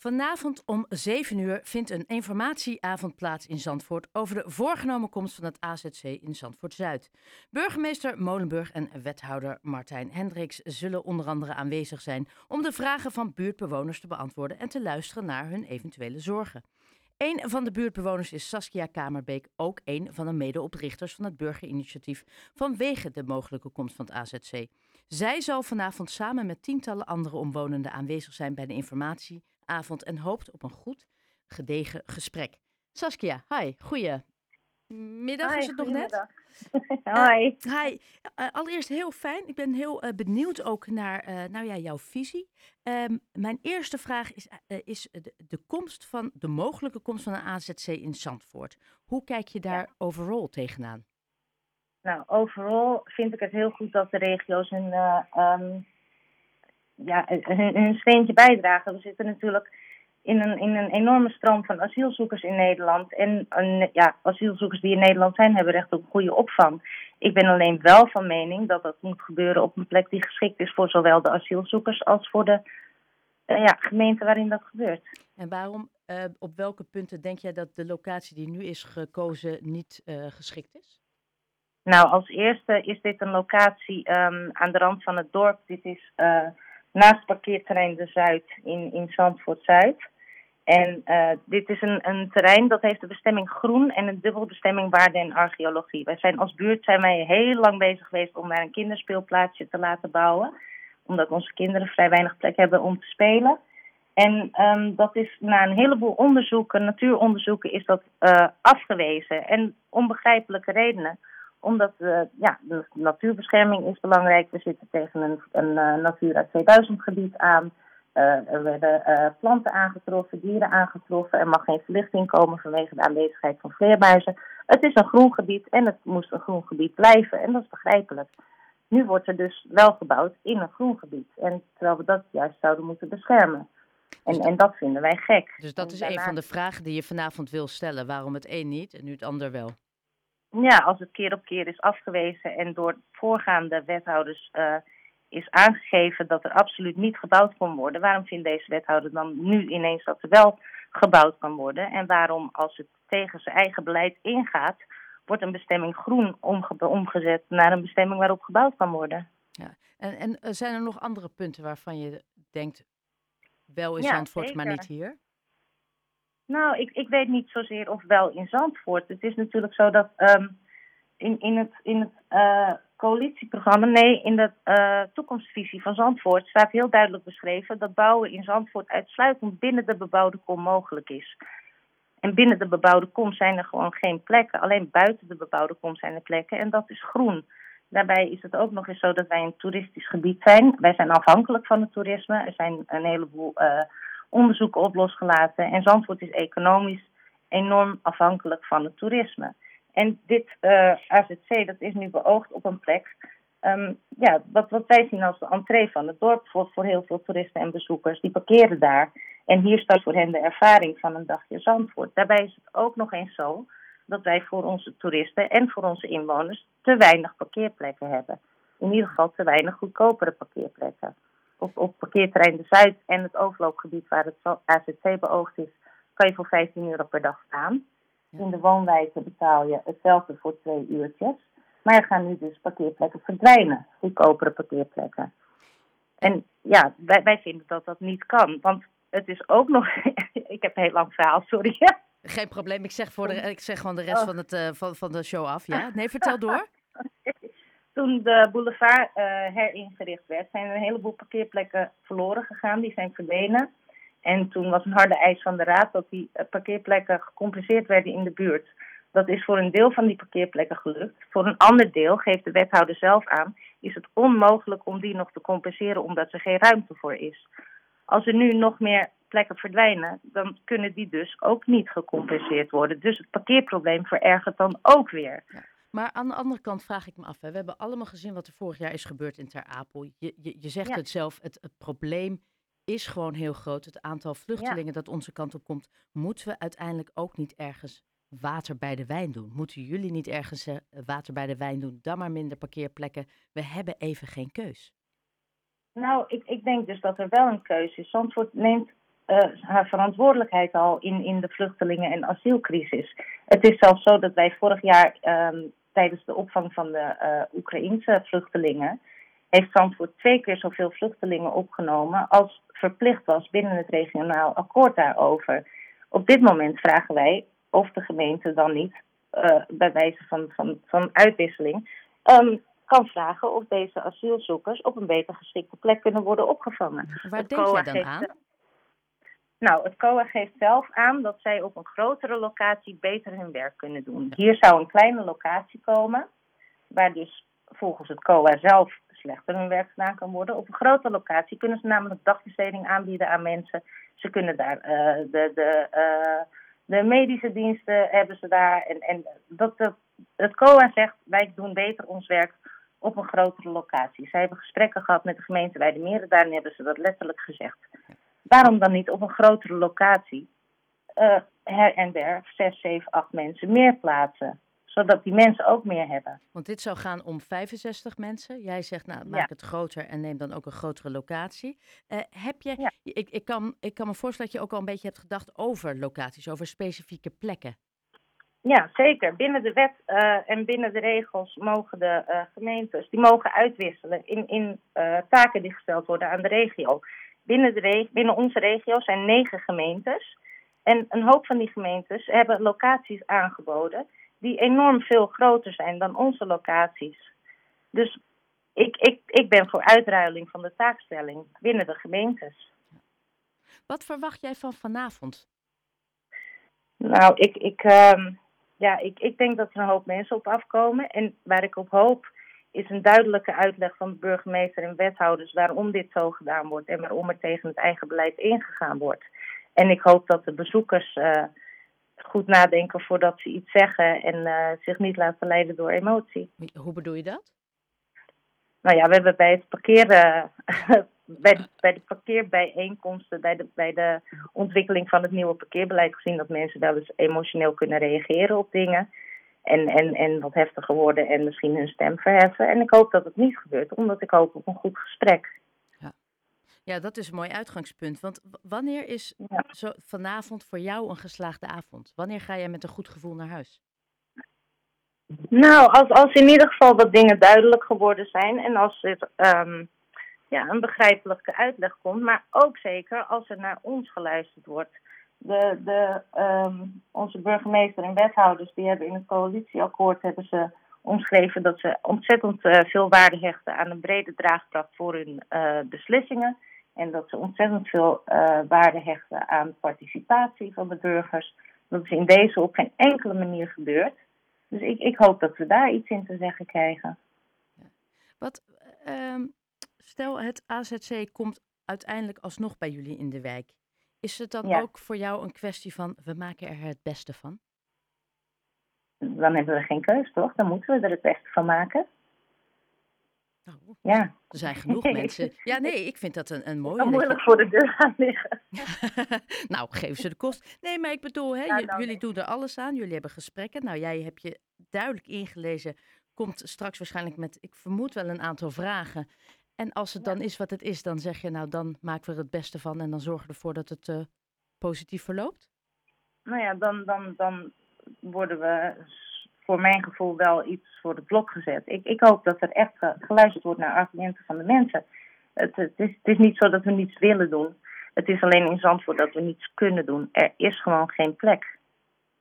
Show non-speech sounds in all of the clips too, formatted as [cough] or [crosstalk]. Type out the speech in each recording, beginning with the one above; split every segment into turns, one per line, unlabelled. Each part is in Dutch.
Vanavond om 7 uur vindt een informatieavond plaats in Zandvoort over de voorgenomen komst van het AZC in Zandvoort Zuid. Burgemeester Molenburg en wethouder Martijn Hendricks zullen onder andere aanwezig zijn om de vragen van buurtbewoners te beantwoorden en te luisteren naar hun eventuele zorgen. Een van de buurtbewoners is Saskia Kamerbeek, ook een van de medeoprichters van het burgerinitiatief vanwege de mogelijke komst van het AZC. Zij zal vanavond samen met tientallen andere omwonenden aanwezig zijn bij de informatieavond en hoopt op een goed, gedegen gesprek. Saskia, hi, goeie middag is het nog net.
Hoi.
Uh, hi. Uh, allereerst heel fijn. Ik ben heel uh, benieuwd ook naar nou ja, jouw visie. Um, mijn eerste vraag is, is de, de, komst van, de mogelijke komst van een AZC in Zandvoort. Hoe kijk je daar ja. overal tegenaan?
Nou, overal vind ik het heel goed dat de regio's hun, um, ja, hun, hun steentje bijdragen. We zitten natuurlijk in een, in een enorme stroom van asielzoekers in Nederland. En, en ja, asielzoekers die in Nederland zijn, hebben recht op goede opvang. Ik ben alleen wel van mening dat dat moet gebeuren op een plek die geschikt is voor zowel de asielzoekers als voor de uh, ja, gemeente waarin dat gebeurt.
En waarom, uh, op welke punten denk jij dat de locatie die nu is gekozen niet uh, geschikt is?
Nou, als eerste is dit een locatie um, aan de rand van het dorp. Dit is naast parkeerterrein De Zuid in, in Zandvoort Zuid. En uh, dit is een, een terrein dat heeft de bestemming groen en een dubbele bestemming waarde en archeologie. Wij zijn als buurt zijn wij heel lang bezig geweest om daar een kinderspeelplaatsje te laten bouwen. Omdat onze kinderen vrij weinig plek hebben om te spelen. En um, dat is na een heleboel onderzoeken, natuuronderzoeken, is dat uh, afgewezen. En onbegrijpelijke redenen omdat uh, ja, de natuurbescherming is belangrijk. We zitten tegen een, een uh, Natura 2000 gebied aan. Uh, er werden planten aangetroffen, dieren aangetroffen. Er mag geen verlichting komen vanwege de aanwezigheid van vleermuizen. Het is een groen gebied en het moest een groen gebied blijven. En dat is begrijpelijk. Nu wordt er dus wel gebouwd in een groen gebied. En terwijl we dat juist zouden moeten beschermen. En, en dat vinden wij gek.
Dus dat
en
is
daarna...
een van de vragen die je vanavond wil stellen. Waarom het een niet en nu het ander wel?
Ja, als het keer op keer is afgewezen en door voorgaande wethouders uh, is aangegeven dat er absoluut niet gebouwd kon worden, waarom vindt deze wethouder dan nu ineens dat er wel gebouwd kan worden? En waarom, als het tegen zijn eigen beleid ingaat, wordt een bestemming groen omge omgezet naar een bestemming waarop gebouwd kan worden?
Ja. En, en uh, zijn er nog andere punten waarvan je denkt, wel in Zandvoort, ja, maar niet hier?
Nou, ik, ik weet niet zozeer of wel in Zandvoort. Het is natuurlijk zo dat um, in, in het, in het uh, coalitieprogramma, nee, in de uh, toekomstvisie van Zandvoort staat heel duidelijk beschreven dat bouwen in Zandvoort uitsluitend binnen de bebouwde kom mogelijk is. En binnen de bebouwde kom zijn er gewoon geen plekken. Alleen buiten de bebouwde kom zijn er plekken en dat is groen. Daarbij is het ook nog eens zo dat wij een toeristisch gebied zijn. Wij zijn afhankelijk van het toerisme. Er zijn een heleboel uh, onderzoeken op losgelaten. En Zandvoort is economisch enorm afhankelijk van het toerisme. En dit uh, AZC, dat is nu beoogd op een plek, um, ja, wat, wat wij zien als de entree van het dorp voor, voor heel veel toeristen en bezoekers. Die parkeren daar. En hier staat voor hen de ervaring van een dagje Zandvoort. Daarbij is het ook nog eens zo dat wij voor onze toeristen en voor onze inwoners te weinig parkeerplekken hebben. In ieder geval te weinig goedkopere parkeerplekken op, op parkeerterrein de Zuid en het overloopgebied waar het AZC beoogd is, kan je voor 15 euro per dag staan. In de woonwijken betaal je hetzelfde voor twee uurtjes. Maar er gaan nu dus parkeerplekken verdwijnen, goedkopere parkeerplekken. En ja, wij, wij vinden dat dat niet kan. Want het is ook nog. [laughs] ik heb een heel lang verhaal, sorry.
Geen probleem, ik zeg, voor de, ik zeg gewoon de rest oh. van, het, uh, van, van de show af. Ja? Nee, vertel door. [laughs]
Toen de boulevard uh, heringericht werd, zijn er een heleboel parkeerplekken verloren gegaan. Die zijn verdwenen. En toen was een harde eis van de raad dat die uh, parkeerplekken gecompenseerd werden in de buurt. Dat is voor een deel van die parkeerplekken gelukt. Voor een ander deel, geeft de wethouder zelf aan, is het onmogelijk om die nog te compenseren omdat er geen ruimte voor is. Als er nu nog meer plekken verdwijnen, dan kunnen die dus ook niet gecompenseerd worden. Dus het parkeerprobleem verergert dan ook weer.
Maar aan de andere kant vraag ik me af. Hè. We hebben allemaal gezien wat er vorig jaar is gebeurd in Ter Apel. Je, je, je zegt ja. het zelf, het, het, probleem is gewoon heel groot. Het aantal vluchtelingen ja. dat onze kant op komt, moeten we uiteindelijk ook niet ergens water bij de wijn doen? Moeten jullie niet ergens uh, water bij de wijn doen? Dan maar minder parkeerplekken. We hebben even geen keus.
Nou, ik, ik denk dus dat er wel een keuze is. Zandvoort neemt haar verantwoordelijkheid al in, in de vluchtelingen- en asielcrisis. Het is zelfs zo dat wij vorig jaar ehm, tijdens de opvang van de uh, Oekraïnse vluchtelingen heeft Zandvoort twee keer zoveel vluchtelingen opgenomen als verplicht was binnen het regionaal akkoord daarover. Op dit moment vragen wij of de gemeente dan niet, uh, bij wijze van, van, van uitwisseling, um, kan vragen of deze asielzoekers op een beter geschikte plek kunnen worden opgevangen.
Waar denk je dan aan?
Nou, het COA geeft zelf aan dat zij op een grotere locatie beter hun werk kunnen doen. Hier zou een kleine locatie komen, waar dus volgens het COA zelf slechter hun werk gedaan kan worden. Op een grote locatie kunnen ze namelijk dagbesteding aanbieden aan mensen. Ze kunnen daar uh, de, de, uh, de medische diensten hebben ze daar. En, en dat, het COA zegt, wij doen beter ons werk op een grotere locatie. Zij hebben gesprekken gehad met de gemeente Weidemeren, daarin hebben ze dat letterlijk gezegd. Waarom dan niet op een grotere locatie uh, her en der zes, zeven, acht mensen meer plaatsen? Zodat die mensen ook meer hebben.
Want dit zou gaan om 65 mensen. Jij zegt, nou, maak het groter en neem dan ook een grotere locatie. Uh, heb je,
ja.
ik, ik, kan, ik kan me voorstellen dat je ook al een beetje hebt gedacht over locaties, over specifieke plekken.
Ja, zeker. Binnen de wet uh, en binnen de regels mogen de uh, gemeentes die mogen uitwisselen in, in uh, taken die gesteld worden aan de regio. Binnen, de reg binnen onze regio zijn negen gemeentes. En een hoop van die gemeentes hebben locaties aangeboden die enorm veel groter zijn dan onze locaties. Dus ik, ik, ik ben voor uitruiling van de taakstelling binnen de gemeentes.
Wat verwacht jij van vanavond?
Nou, ik, ik, uh, ja, ik, ik denk dat er een hoop mensen op afkomen. En waar ik op hoop is een duidelijke uitleg van de burgemeester en wethouders waarom dit zo gedaan wordt en waarom er tegen het eigen beleid ingegaan wordt. En ik hoop dat de bezoekers uh, goed nadenken voordat ze iets zeggen en uh, zich niet laten leiden door emotie.
Hoe bedoel je dat?
Nou ja, we hebben bij het parkeren, [laughs] bij, de, bij de parkeerbijeenkomsten, bij de, bij de ontwikkeling van het nieuwe parkeerbeleid gezien dat mensen wel eens emotioneel kunnen reageren op dingen. En, en, en wat heftiger worden en misschien hun stem verheffen. En ik hoop dat het niet gebeurt, omdat ik hoop op een goed gesprek.
Ja, ja dat is een mooi uitgangspunt. Want wanneer is
ja.
zo vanavond voor jou een geslaagde avond? Wanneer ga jij met een goed gevoel naar huis?
Nou, als, als in ieder geval wat dingen duidelijk geworden zijn en als er um, ja, een begrijpelijke uitleg komt, maar ook zeker als er naar ons geluisterd wordt. De, de, um, onze burgemeester en wethouders die hebben in het coalitieakkoord hebben ze omschreven dat ze ontzettend uh, veel waarde hechten aan een brede draagkracht voor hun uh, beslissingen. En dat ze ontzettend veel uh, waarde hechten aan participatie van de burgers. Dat is in deze op geen enkele manier gebeurd. Dus ik, ik hoop dat we daar iets in te zeggen krijgen.
Wat, um, stel het AZC komt uiteindelijk alsnog bij jullie in de wijk. Is het dan
ja.
ook voor jou een kwestie van we maken er het beste van?
Dan hebben we geen keus, toch? Dan moeten we er het beste van maken.
Oh,
ja.
Er zijn genoeg mensen. Ja, nee, ik vind dat een, een [laughs] mooie.
Moeilijk voor de deur gaan liggen. [laughs]
nou, geef ze de kost. Nee, maar ik bedoel, hè,
nou,
jullie doen er alles aan. Jullie hebben gesprekken. Nou, jij hebt je duidelijk ingelezen. Komt straks waarschijnlijk met, ik vermoed wel een aantal vragen. En als het dan is wat het is, dan zeg je, nou, dan maken we er het beste van. En dan zorgen we ervoor dat het uh, positief verloopt.
Nou ja, dan, dan, dan worden we voor mijn gevoel wel iets voor het blok gezet. Ik, ik hoop dat er echt geluisterd wordt naar argumenten van de mensen. Het, het, is, het is niet zo dat we niets willen doen. Het is alleen in Zandvoort dat we niets kunnen doen. Er is gewoon geen plek.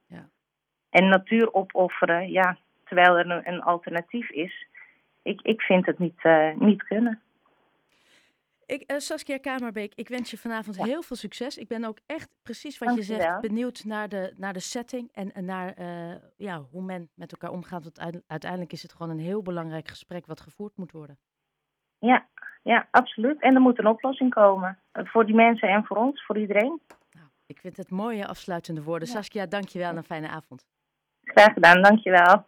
Ja.
En natuur opofferen, ja, terwijl er een, een alternatief is. Ik, ik vind het niet, uh, niet kunnen.
Ik, uh, Saskia Kamerbeek, ik wens je vanavond
Ja.
heel veel succes. Ik ben ook echt precies wat
Dank je
zegt
wel.
benieuwd naar de, naar de setting en, en naar eh, ja, hoe men met elkaar omgaat. Want uite- uiteindelijk is het gewoon een heel belangrijk gesprek wat gevoerd moet worden.
Ja, ja, absoluut. En er moet een oplossing komen. Uh, Voor die mensen en voor ons, voor iedereen.
Nou, ik vind het mooie afsluitende woorden.
Ja.
Saskia, dank je wel en een fijne avond.
Graag gedaan, dankjewel.